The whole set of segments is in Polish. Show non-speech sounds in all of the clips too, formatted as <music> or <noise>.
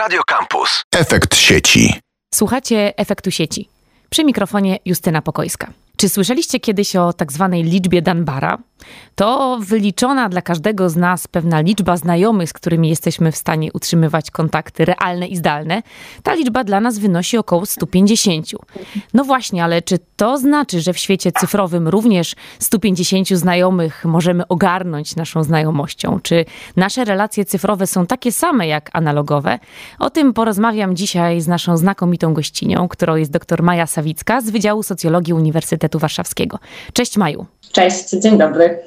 Radio Campus. Efekt sieci. Słuchacie efektu sieci. Przy mikrofonie Justyna Pokojska. Czy słyszeliście kiedyś o tak zwanej liczbie Danbara? To wyliczona dla każdego z nas pewna liczba znajomych, z którymi jesteśmy w stanie utrzymywać kontakty realne i zdalne. Ta liczba dla nas wynosi około 150. No właśnie, ale czy to znaczy, że w świecie cyfrowym również 150 znajomych możemy ogarnąć naszą znajomością? Czy nasze relacje cyfrowe są takie same jak analogowe? O tym porozmawiam dzisiaj z naszą znakomitą gościnią, którą jest dr Maja Sawicka z Wydziału Socjologii Uniwersytetu Warszawskiego. Cześć Maju. Cześć, dzień dobry.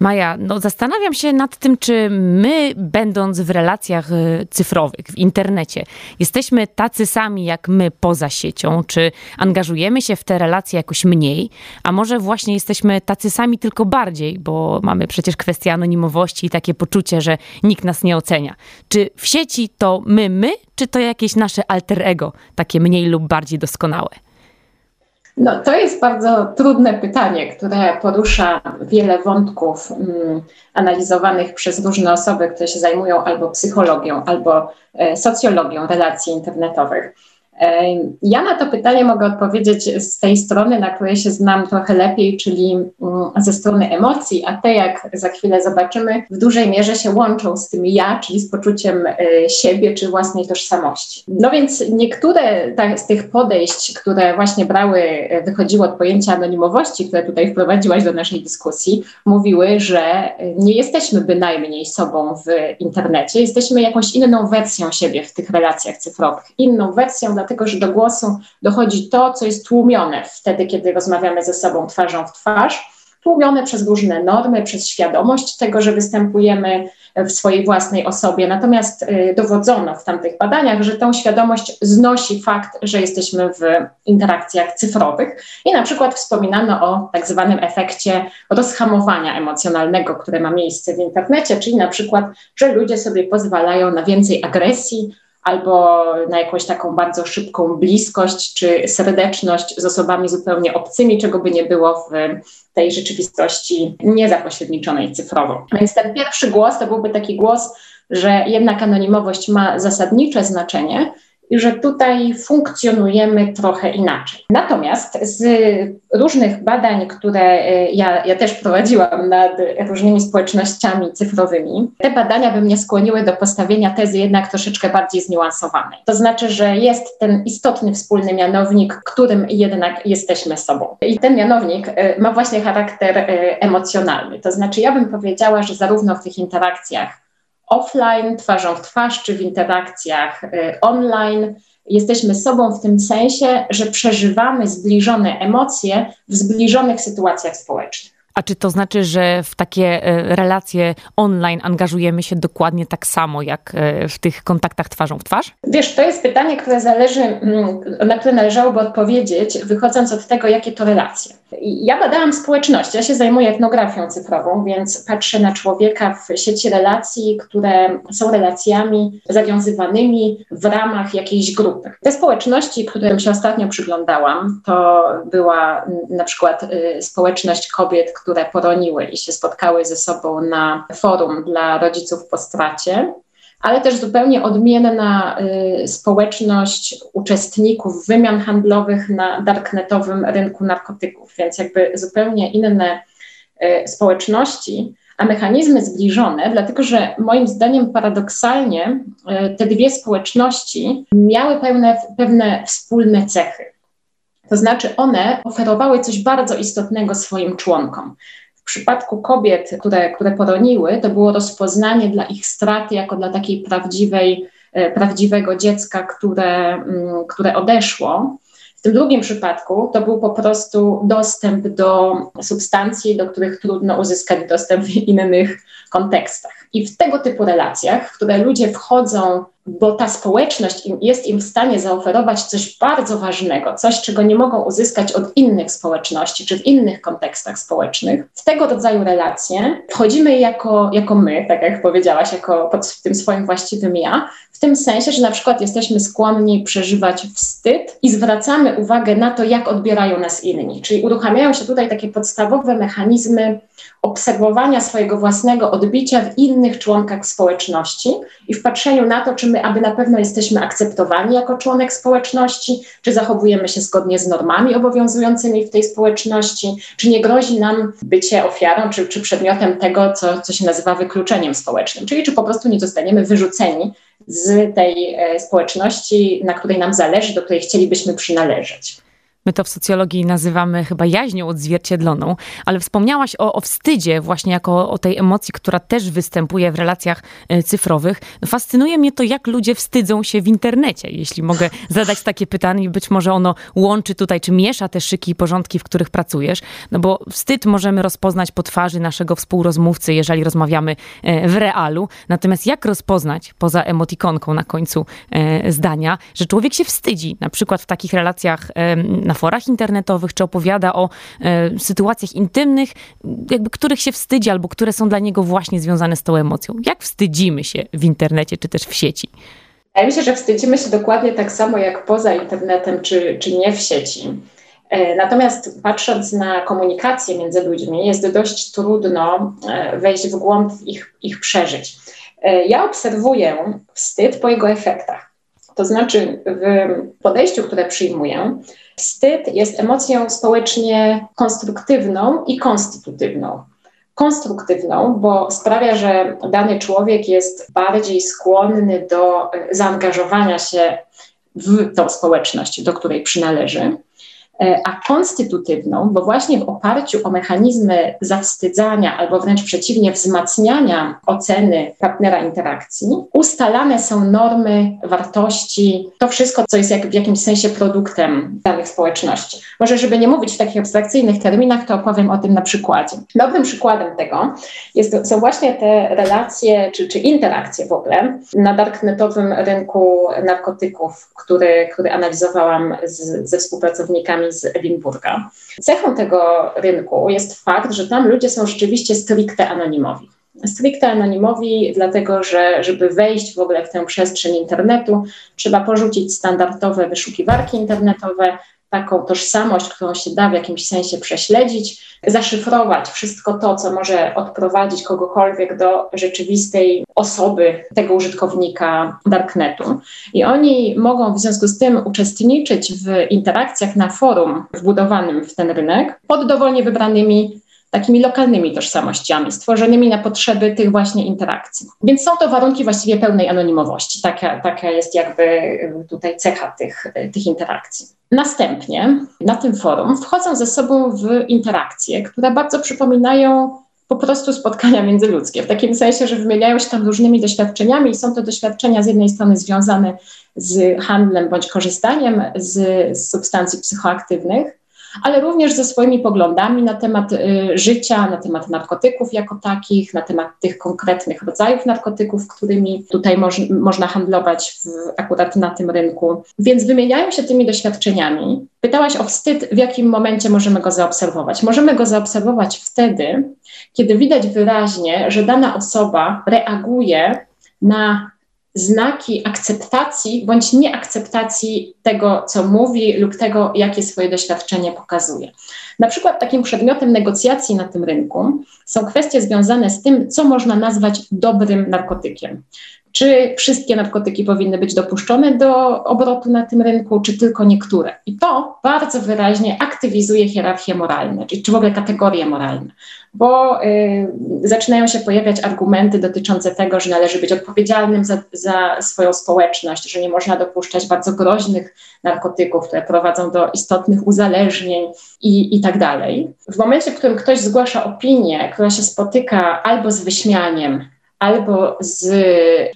Maja, no zastanawiam się nad tym, czy my, będąc w relacjach y, cyfrowych, w internecie, jesteśmy tacy sami jak my poza siecią, czy angażujemy się w te relacje jakoś mniej, a może właśnie jesteśmy tacy sami tylko bardziej, bo mamy przecież kwestię anonimowości i takie poczucie, że nikt nas nie ocenia. Czy w sieci to my, my, czy to jakieś nasze alter ego, takie mniej lub bardziej doskonałe? No, to jest bardzo trudne pytanie, które porusza wiele wątków mm, analizowanych przez różne osoby, które się zajmują albo psychologią, albo e, socjologią relacji internetowych. Ja na to pytanie mogę odpowiedzieć z tej strony, na której się znam trochę lepiej, czyli mm, ze strony emocji, a te, jak za chwilę zobaczymy, w dużej mierze się łączą z tym ja, czyli z poczuciem e, siebie czy własnej tożsamości. No więc niektóre z tych podejść, które właśnie brały, e, wychodziły od pojęcia anonimowości, które tutaj wprowadziłaś do naszej dyskusji, mówiły, że e, nie jesteśmy bynajmniej sobą w internecie, jesteśmy jakąś inną wersją siebie w tych relacjach cyfrowych, inną wersją, dlatego dlatego że do głosu dochodzi to, co jest tłumione wtedy, kiedy rozmawiamy ze sobą twarzą w twarz, tłumione przez różne normy, przez świadomość tego, że występujemy w swojej własnej osobie. Natomiast y, dowodzono w tamtych badaniach, że tą świadomość znosi fakt, że jesteśmy w interakcjach cyfrowych i na przykład wspominano o tak zwanym efekcie rozhamowania emocjonalnego, które ma miejsce w internecie, czyli na przykład, że ludzie sobie pozwalają na więcej agresji, albo na jakąś taką bardzo szybką bliskość czy serdeczność z osobami zupełnie obcymi, czego by nie było w tej rzeczywistości niezapośredniczonej cyfrowo. Więc ten pierwszy głos to byłby taki głos, że jednak anonimowość ma zasadnicze znaczenie że tutaj funkcjonujemy trochę inaczej. Natomiast z różnych badań, które e, ja, ja też prowadziłam nad różnymi społecznościami cyfrowymi, te badania by mnie skłoniły do postawienia tezy jednak troszeczkę bardziej zniuansowanej. To znaczy, że jest ten istotny wspólny mianownik, którym jednak jesteśmy sobą. I ten mianownik e, ma właśnie charakter e, emocjonalny. To znaczy, ja bym powiedziała, że zarówno w tych interakcjach offline, twarzą w twarz, czy w interakcjach y, online. Jesteśmy sobą w tym sensie, że przeżywamy zbliżone emocje w zbliżonych sytuacjach społecznych. A czy to znaczy, że w takie e, relacje online angażujemy się dokładnie tak samo, jak e, w tych kontaktach twarzą w twarz? Wiesz, to jest pytanie, które zależy, mm, na które należałoby odpowiedzieć, wychodząc od tego, jakie to relacje. Ja badałam społeczność, ja się zajmuję etnografią cyfrową, więc patrzę na człowieka w sieci relacji, które są relacjami zawiązywanymi w ramach jakiejś grupy. Te społeczności, którym się ostatnio przyglądałam, to była na przykład y, społeczność kobiet, które poroniły i się spotkały ze sobą na forum dla rodziców po stracie ale też zupełnie odmienna y, społeczność uczestników wymian handlowych na darknetowym rynku narkotyków, więc jakby zupełnie inne y, społeczności, a mechanizmy zbliżone, dlatego że moim zdaniem paradoksalnie y, te dwie społeczności miały pewne, pewne wspólne cechy. To znaczy, one oferowały coś bardzo istotnego swoim członkom. W przypadku kobiet, które, które poroniły, to było rozpoznanie dla ich straty jako dla takiej prawdziwej, e, prawdziwego dziecka, które, mm, które odeszło. W tym drugim przypadku to był po prostu dostęp do substancji, do których trudno uzyskać dostęp w innych kontekstach. I w tego typu relacjach, w które ludzie wchodzą bo ta społeczność jest im w stanie zaoferować coś bardzo ważnego, coś, czego nie mogą uzyskać od innych społeczności czy w innych kontekstach społecznych. W tego rodzaju relacje wchodzimy jako, jako my, tak jak powiedziałaś, jako pod tym swoim właściwym ja, w tym sensie, że na przykład jesteśmy skłonni przeżywać wstyd i zwracamy uwagę na to, jak odbierają nas inni. Czyli uruchamiają się tutaj takie podstawowe mechanizmy obserwowania swojego własnego odbicia w innych członkach społeczności i w patrzeniu na to, czy my aby na pewno jesteśmy akceptowani jako członek społeczności, czy zachowujemy się zgodnie z normami obowiązującymi w tej społeczności, czy nie grozi nam bycie ofiarą, czy, czy przedmiotem tego, co, co się nazywa wykluczeniem społecznym, czyli czy po prostu nie zostaniemy wyrzuceni z tej e, społeczności, na której nam zależy, do której chcielibyśmy przynależeć. My to w socjologii nazywamy chyba jaźnią odzwierciedloną, ale wspomniałaś o, o wstydzie, właśnie jako o tej emocji, która też występuje w relacjach e, cyfrowych. No, fascynuje mnie to, jak ludzie wstydzą się w internecie. Jeśli mogę <laughs> zadać takie pytanie, być może ono łączy tutaj, czy miesza te szyki i porządki, w których pracujesz. No bo wstyd możemy rozpoznać po twarzy naszego współrozmówcy, jeżeli rozmawiamy e, w realu. Natomiast jak rozpoznać, poza emotikonką na końcu e, zdania, że człowiek się wstydzi, na przykład w takich relacjach na forach internetowych, czy opowiada o e, sytuacjach intymnych, jakby których się wstydzi, albo które są dla niego właśnie związane z tą emocją. Jak wstydzimy się w internecie, czy też w sieci? Ja myślę, że wstydzimy się dokładnie tak samo jak poza internetem, czy, czy nie w sieci. E, natomiast patrząc na komunikację między ludźmi, jest dość trudno e, wejść w głąb ich, ich przeżyć. Ja obserwuję wstyd po jego efektach. To znaczy, w podejściu, które przyjmuję, wstyd jest emocją społecznie konstruktywną i konstytutywną. Konstruktywną, bo sprawia, że dany człowiek jest bardziej skłonny do zaangażowania się w tą społeczność, do której przynależy. E, a konstytutywną, bo właśnie w oparciu o mechanizmy zawstydzania albo wręcz przeciwnie wzmacniania oceny partnera interakcji, ustalane są normy, wartości, to wszystko, co jest jak w jakimś sensie produktem danych społeczności. Może, żeby nie mówić w takich abstrakcyjnych terminach, to opowiem o tym na przykładzie. Dobrym przykładem tego jest, są właśnie te relacje czy, czy interakcje w ogóle na darknetowym rynku narkotyków, który, który analizowałam z, ze współpracownikami z Edynburga. Cechą tego rynku jest fakt, że tam ludzie są rzeczywiście stricte anonimowi. Stricte anonimowi, dlatego że, żeby wejść w ogóle w tę przestrzeń internetu, trzeba porzucić standardowe wyszukiwarki internetowe, taką tożsamość, którą się da w jakimś sensie prześledzić, zaszyfrować wszystko to, co może odprowadzić kogokolwiek do rzeczywistej osoby tego użytkownika darknetu. I oni mogą w związku z tym uczestniczyć w interakcjach na forum wbudowanym w ten rynek pod dowolnie wybranymi takimi lokalnymi tożsamościami, stworzonymi na potrzeby tych właśnie interakcji. Więc są to warunki właściwie pełnej anonimowości. Taka, taka jest jakby tutaj cecha tych, tych interakcji. Następnie na tym forum wchodzą ze sobą w interakcje, które bardzo przypominają po prostu spotkania międzyludzkie, w takim sensie, że wymieniają się tam różnymi doświadczeniami i są to doświadczenia z jednej strony związane z handlem bądź korzystaniem z, z substancji psychoaktywnych, ale również ze swoimi poglądami na temat y, życia, na temat narkotyków jako takich, na temat tych konkretnych rodzajów narkotyków, którymi tutaj moż, można handlować w, akurat na tym rynku. Więc wymieniają się tymi doświadczeniami. Pytałaś o wstyd, w jakim momencie możemy go zaobserwować. Możemy go zaobserwować wtedy, kiedy widać wyraźnie, że dana osoba reaguje na znaki akceptacji bądź nieakceptacji tego, co mówi lub tego, jakie swoje doświadczenie pokazuje. Na przykład takim przedmiotem negocjacji na tym rynku są kwestie związane z tym, co można nazwać dobrym narkotykiem. Czy wszystkie narkotyki powinny być dopuszczone do obrotu na tym rynku, czy tylko niektóre? I to bardzo wyraźnie aktywizuje hierarchię moralne, czy, czy w ogóle kategorie moralne, bo y, zaczynają się pojawiać argumenty dotyczące tego, że należy być odpowiedzialnym za, za swoją społeczność, że nie można dopuszczać bardzo groźnych narkotyków, które prowadzą do istotnych uzależnień i, i tak dalej. W momencie, w którym ktoś zgłasza opinię, która się spotyka albo z wyśmianiem, albo z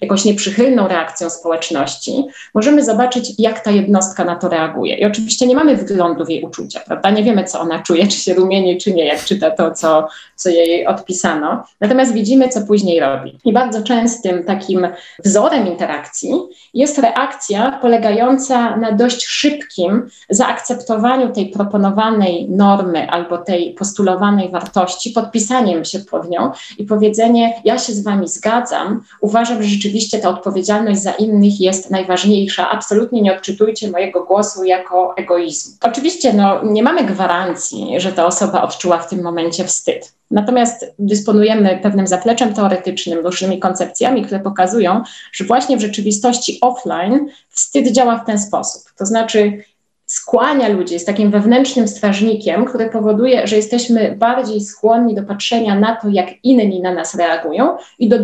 jakąś nieprzychylną reakcją społeczności, możemy zobaczyć, jak ta jednostka na to reaguje. I oczywiście nie mamy wglądu w jej uczucia, prawda? Nie wiemy, co ona czuje, czy się rumieni, czy nie, jak czyta to, co, co jej odpisano. Natomiast widzimy, co później robi. I bardzo częstym takim wzorem interakcji jest reakcja polegająca na dość szybkim zaakceptowaniu tej proponowanej normy albo tej postulowanej wartości, podpisaniem się pod nią i powiedzenie: Ja się z wami zgadzam. Uważam, że rzeczywiście ta odpowiedzialność za innych jest najważniejsza. Absolutnie nie odczytujcie mojego głosu jako egoizmu. Oczywiście no, nie mamy gwarancji, że ta osoba odczuła w tym momencie wstyd. Natomiast dysponujemy pewnym zapleczem teoretycznym, różnymi koncepcjami, które pokazują, że właśnie w rzeczywistości offline wstyd działa w ten sposób. To znaczy, skłania ludzi, jest takim wewnętrznym strażnikiem, który powoduje, że jesteśmy bardziej skłonni do patrzenia na to, jak inni na nas reagują i do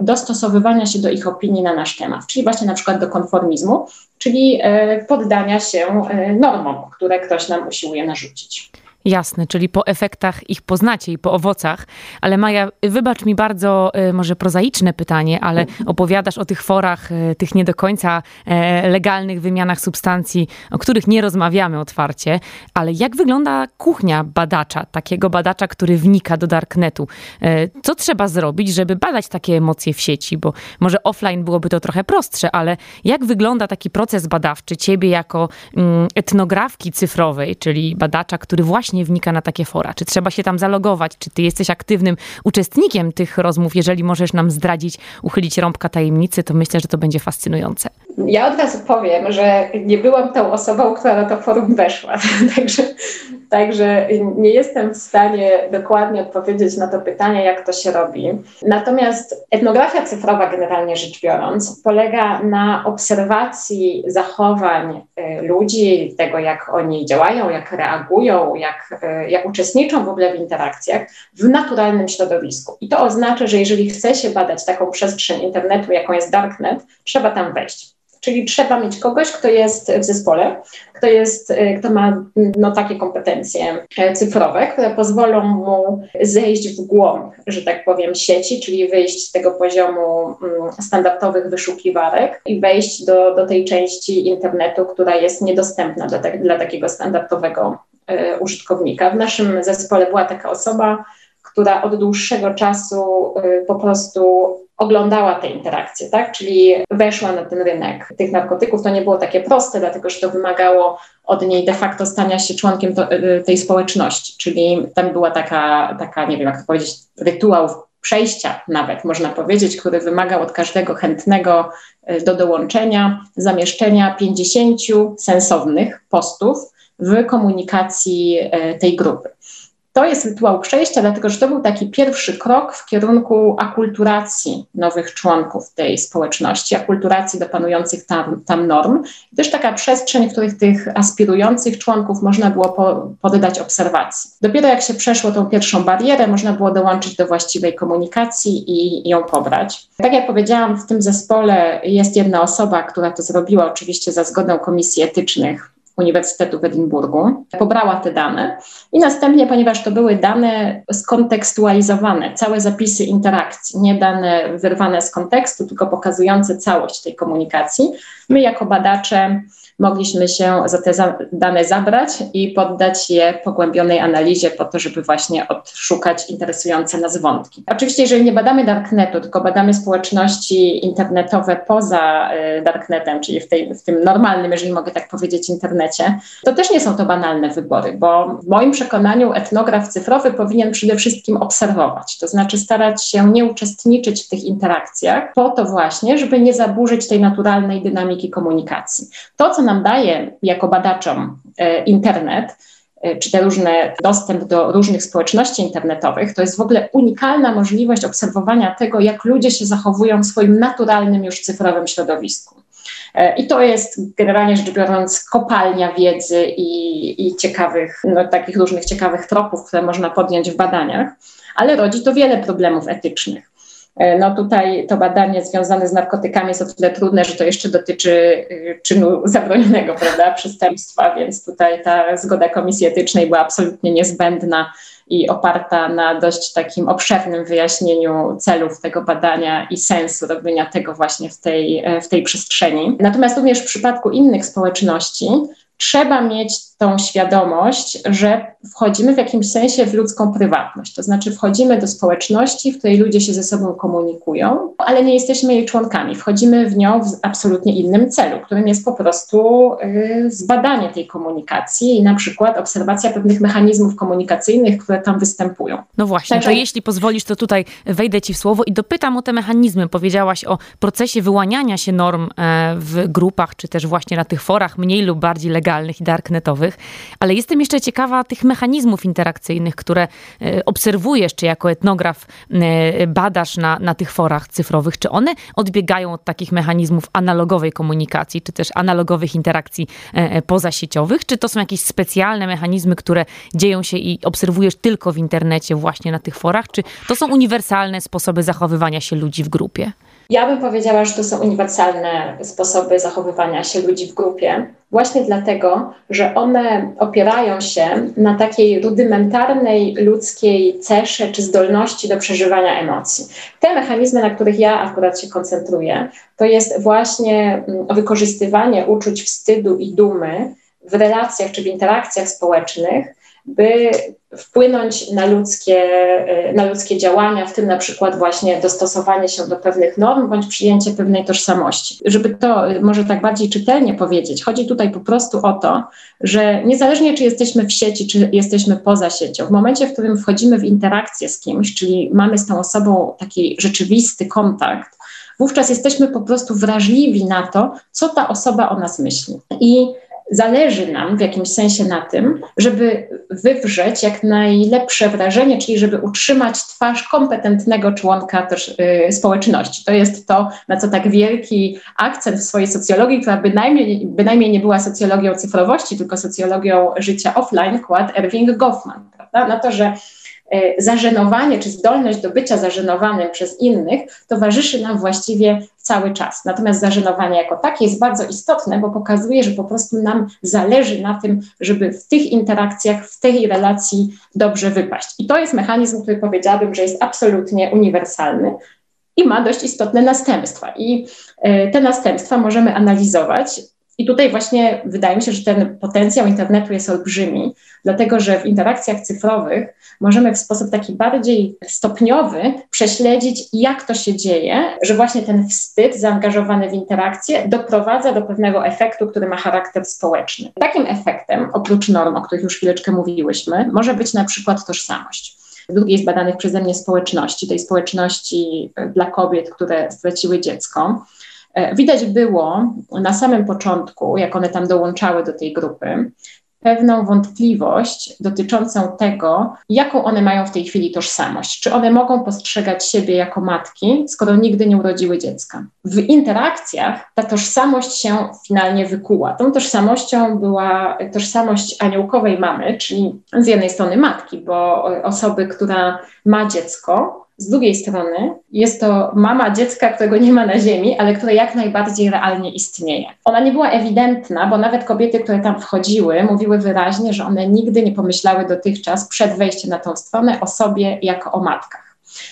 dostosowywania się do ich opinii na nasz temat, czyli właśnie na przykład do konformizmu, czyli e, poddania się e, normom, które ktoś nam usiłuje narzucić. Jasne, czyli po efektach ich poznacie i po owocach. Ale Maja, wybacz mi bardzo y, może prozaiczne pytanie, ale opowiadasz o tych forach, y, tych nie do końca e, legalnych wymianach substancji, o których nie rozmawiamy otwarcie. Ale jak wygląda kuchnia badacza, takiego badacza, który wnika do darknetu? E, co trzeba zrobić, żeby badać takie emocje w sieci? Bo może offline byłoby to trochę prostsze, ale jak wygląda taki proces badawczy ciebie jako mm, etnografki cyfrowej, czyli badacza, który właśnie właśnie wnika na takie fora? Czy trzeba się tam zalogować? Czy ty jesteś aktywnym uczestnikiem tych rozmów? Jeżeli możesz nam zdradzić, uchylić rąbka tajemnicy, to myślę, że to będzie fascynujące. Ja od razu powiem, że nie byłam tą osobą, która na to forum weszła, <laughs> także, także nie jestem w stanie dokładnie odpowiedzieć na to pytanie, jak to się robi. Natomiast etnografia cyfrowa, generalnie rzecz biorąc, polega na obserwacji zachowań y, ludzi, tego, jak oni działają, jak reagują, jak, y, jak uczestniczą w ogóle w interakcjach w naturalnym środowisku. I to oznacza, że jeżeli chce się badać taką przestrzeń internetu, jaką jest darknet, trzeba tam wejść. Czyli trzeba mieć kogoś, kto jest w zespole, kto, jest, e, kto ma no, takie kompetencje e, cyfrowe, które pozwolą mu zejść w głąb, że tak powiem, sieci, czyli wyjść z tego poziomu mm, standardowych wyszukiwarek i wejść do, do tej części internetu, która jest niedostępna dla, tak, dla takiego standardowego e, użytkownika. W naszym zespole była taka osoba, która od dłuższego czasu po prostu oglądała te interakcje, tak? Czyli weszła na ten rynek tych narkotyków. To nie było takie proste, dlatego że to wymagało od niej de facto stania się członkiem to, y, tej społeczności. Czyli tam była taka, taka, nie wiem jak to powiedzieć, rytuał przejścia nawet, można powiedzieć, który wymagał od każdego chętnego y, do dołączenia zamieszczenia 50 sensownych postów w komunikacji y, tej grupy. To jest rytuał przejścia, dlatego że to był taki pierwszy krok w kierunku akulturacji nowych członków tej społeczności, akulturacji do panujących tam, tam norm. I też taka przestrzeń, w których tych aspirujących członków można było po, poddać obserwacji. Dopiero jak się przeszło tą pierwszą barierę, można było dołączyć do właściwej komunikacji i, i ją pobrać. Tak jak powiedziałam, w tym zespole jest jedna osoba, która to zrobiła, oczywiście za zgodą komisji etycznych Uniwersytetu w Edynburgu, pobrała te dane i następnie, ponieważ to były dane skontekstualizowane, całe zapisy interakcji, nie dane wyrwane z kontekstu, tylko pokazujące całość tej komunikacji, my jako badacze mogliśmy się za te dane zabrać i poddać je pogłębionej analizie po to, żeby właśnie odszukać interesujące nas wątki. Oczywiście, jeżeli nie badamy darknetu, tylko badamy społeczności internetowe poza y, darknetem, czyli w, tej, w tym normalnym, jeżeli mogę tak powiedzieć, internecie, to też nie są to banalne wybory, bo w moim przekonaniu etnograf cyfrowy powinien przede wszystkim obserwować, to znaczy starać się nie uczestniczyć w tych interakcjach po to właśnie, żeby nie zaburzyć tej naturalnej dynamiki komunikacji. To, co nam daje jako badaczom e, internet, e, czy te różne dostęp do różnych społeczności internetowych, to jest w ogóle unikalna możliwość obserwowania tego, jak ludzie się zachowują w swoim naturalnym już cyfrowym środowisku. E, I to jest generalnie rzecz biorąc kopalnia wiedzy i, i ciekawych, no, takich różnych ciekawych tropów, które można podjąć w badaniach, ale rodzi to wiele problemów etycznych. E, no tutaj to badanie związane z narkotykami jest o tyle trudne, że to jeszcze dotyczy y, czynu <laughs> zabronionego, prawda, przestępstwa, więc tutaj ta zgoda Komisji Etycznej była absolutnie niezbędna i oparta na dość takim obszernym wyjaśnieniu celów tego badania i sensu robienia tego właśnie w tej, e, w tej przestrzeni. Natomiast również w przypadku innych społeczności trzeba mieć tą świadomość, że wchodzimy w jakimś sensie w ludzką prywatność. To znaczy, wchodzimy do społeczności, w której ludzie się ze sobą komunikują, ale nie jesteśmy jej członkami. Wchodzimy w nią w absolutnie innym celu, którym jest po prostu y, zbadanie tej komunikacji i na przykład obserwacja pewnych mechanizmów komunikacyjnych, które tam występują. No właśnie, Także... to jeśli pozwolisz, to tutaj wejdę ci w słowo i dopytam o te mechanizmy. Powiedziałaś o procesie wyłaniania się norm e, w grupach, czy też właśnie na tych forach mniej lub bardziej legalnych i darknetowych, ale jestem jeszcze ciekawa tych mechanizmów interakcyjnych, które e, obserwujesz, czy jako etnograf e, badasz na, na tych forach cyfrowych. Czy one odbiegają od takich mechanizmów analogowej komunikacji, czy też analogowych interakcji pozasieciowych? Czy to są jakieś specjalne mechanizmy, które dzieją się i obserwujesz tylko w internecie, właśnie na tych forach? Czy to są uniwersalne sposoby zachowywania się ludzi w grupie? Ja bym powiedziała, że to są uniwersalne sposoby zachowywania się ludzi w grupie, właśnie dlatego, że one opierają się na takiej rudymentarnej ludzkiej cesze czy zdolności do przeżywania emocji. Te mechanizmy, na których ja akurat się koncentruję, to jest właśnie mm, wykorzystywanie uczuć wstydu i dumy w relacjach czy w interakcjach społecznych by wpłynąć na ludzkie, e, na ludzkie działania, w tym na przykład właśnie dostosowanie się do pewnych norm bądź przyjęcie pewnej tożsamości. Żeby to e, może tak bardziej czytelnie powiedzieć, chodzi tutaj po prostu o to, że niezależnie czy jesteśmy w sieci, czy jesteśmy poza siecią, w momencie, w którym wchodzimy w interakcję z kimś, czyli mamy z tą osobą taki rzeczywisty kontakt, wówczas jesteśmy po prostu wrażliwi na to, co ta osoba o nas myśli. I zależy nam w jakimś sensie na tym, żeby wywrzeć jak najlepsze wrażenie, czyli żeby utrzymać twarz kompetentnego członka też, y, społeczności. To jest to, na co tak wielki akcent w swojej socjologii, która bynajmniej, bynajmniej nie była socjologią cyfrowości, tylko socjologią życia offline, kładł Erving Goffman. Prawda? Na to, że zażenowanie czy zdolność do bycia zażenowanym przez innych towarzyszy nam właściwie cały czas. Natomiast zażenowanie jako takie jest bardzo istotne, bo pokazuje, że po prostu nam zależy na tym, żeby w tych interakcjach, w tej relacji dobrze wypaść. I to jest mechanizm, który powiedziałabym, że jest absolutnie uniwersalny i ma dość istotne następstwa. I e, te następstwa możemy analizować i tutaj właśnie wydaje mi się, że ten potencjał internetu jest olbrzymi, dlatego że w interakcjach cyfrowych możemy w sposób taki bardziej stopniowy prześledzić, jak to się dzieje, że właśnie ten wstyd zaangażowany w interakcję doprowadza do pewnego efektu, który ma charakter społeczny. Takim efektem, oprócz norm, o których już chwileczkę mówiłyśmy, może być na przykład tożsamość drugiej z badanych przeze mnie społeczności, tej społeczności dla kobiet, które straciły dziecko. E, widać było na samym początku, jak one tam dołączały do tej grupy, pewną wątpliwość dotyczącą tego, jaką one mają w tej chwili tożsamość. Czy one mogą postrzegać siebie jako matki, skoro nigdy nie urodziły dziecka. W interakcjach ta tożsamość się finalnie wykuła. Tą tożsamością była tożsamość aniołkowej mamy, czyli z jednej strony matki, bo osoby, która ma dziecko, z drugiej strony jest to mama dziecka, którego nie ma na ziemi, ale które jak najbardziej realnie istnieje. Ona nie była ewidentna, bo nawet kobiety, które tam wchodziły, mówiły wyraźnie, że one nigdy nie pomyślały dotychczas przed wejściem na tą stronę o sobie jako o matkach.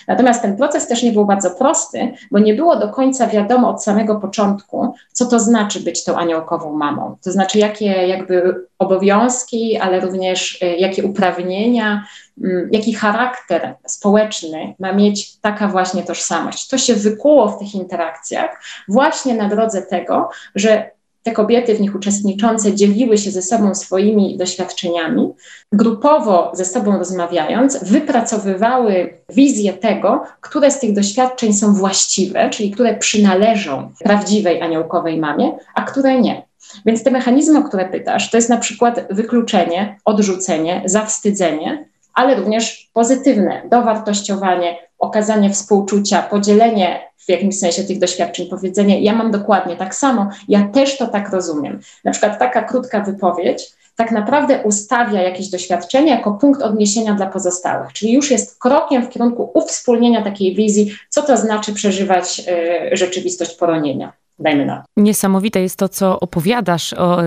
Natomiast ten proces też nie był bardzo prosty, bo nie było do końca wiadomo od samego początku, co to znaczy być tą aniołkową mamą. To znaczy, jakie jakby obowiązki, ale również y, jakie uprawnienia, mm, jaki charakter społeczny ma mieć taka właśnie tożsamość. To się wykuło w tych interakcjach właśnie na drodze tego, że te kobiety w nich uczestniczące dzieliły się ze sobą swoimi doświadczeniami, grupowo ze sobą rozmawiając, wypracowywały wizję tego, które z tych doświadczeń są właściwe, czyli które przynależą prawdziwej aniołkowej mamie, a które nie. Więc te mechanizmy, o które pytasz, to jest na przykład wykluczenie, odrzucenie, zawstydzenie, ale również pozytywne dowartościowanie, okazanie współczucia, podzielenie w jakimś sensie tych doświadczeń, powiedzenie, ja mam dokładnie tak samo, ja też to tak rozumiem. Na przykład taka krótka wypowiedź tak naprawdę ustawia jakieś doświadczenie jako punkt odniesienia dla pozostałych, czyli już jest krokiem w kierunku uwspólnienia takiej wizji, co to znaczy przeżywać y, rzeczywistość poronienia. Dajmy na to. Niesamowite jest to, co opowiadasz o,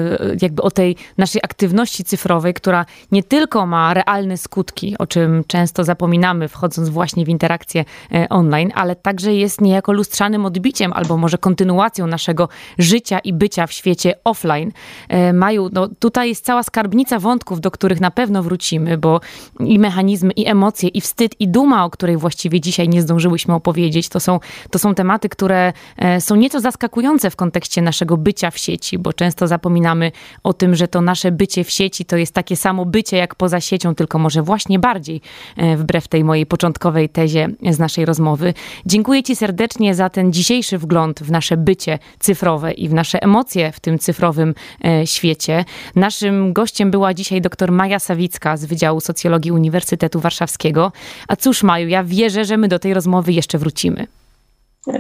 jakby o tej naszej aktywności cyfrowej, która nie tylko ma realne skutki, o czym często zapominamy, wchodząc właśnie w interakcję e, online, ale także jest niejako lustrzanym odbiciem albo może kontynuacją naszego życia i bycia w świecie offline. E, Maju, no tutaj jest cała skarbnica wątków, do których na pewno wrócimy, bo i mechanizmy, i emocje, i wstyd, i duma, o której właściwie dzisiaj nie zdążyłyśmy opowiedzieć, to są, to są tematy, które e, są nieco zaskakujące w kontekście naszego bycia w sieci, bo często zapominamy o tym, że to nasze bycie w sieci to jest takie samo bycie jak poza siecią, tylko może właśnie bardziej, e, wbrew tej mojej początkowej tezie z naszej rozmowy. Dziękuję Ci serdecznie za ten dzisiejszy wgląd w nasze bycie cyfrowe i w nasze emocje w tym cyfrowym e, świecie. Naszym gościem była dzisiaj dr Maja Sawicka z Wydziału Socjologii Uniwersytetu Warszawskiego. A cóż, Maju, ja wierzę, że my do tej rozmowy jeszcze wrócimy.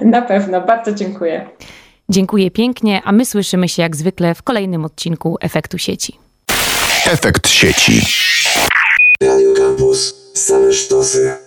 Na pewno, bardzo dziękuję. Dziękuję pięknie, a my słyszymy się jak zwykle w kolejnym odcinku Efektu Sieci. Efekt sieci. Radio Campus. Same sztosy.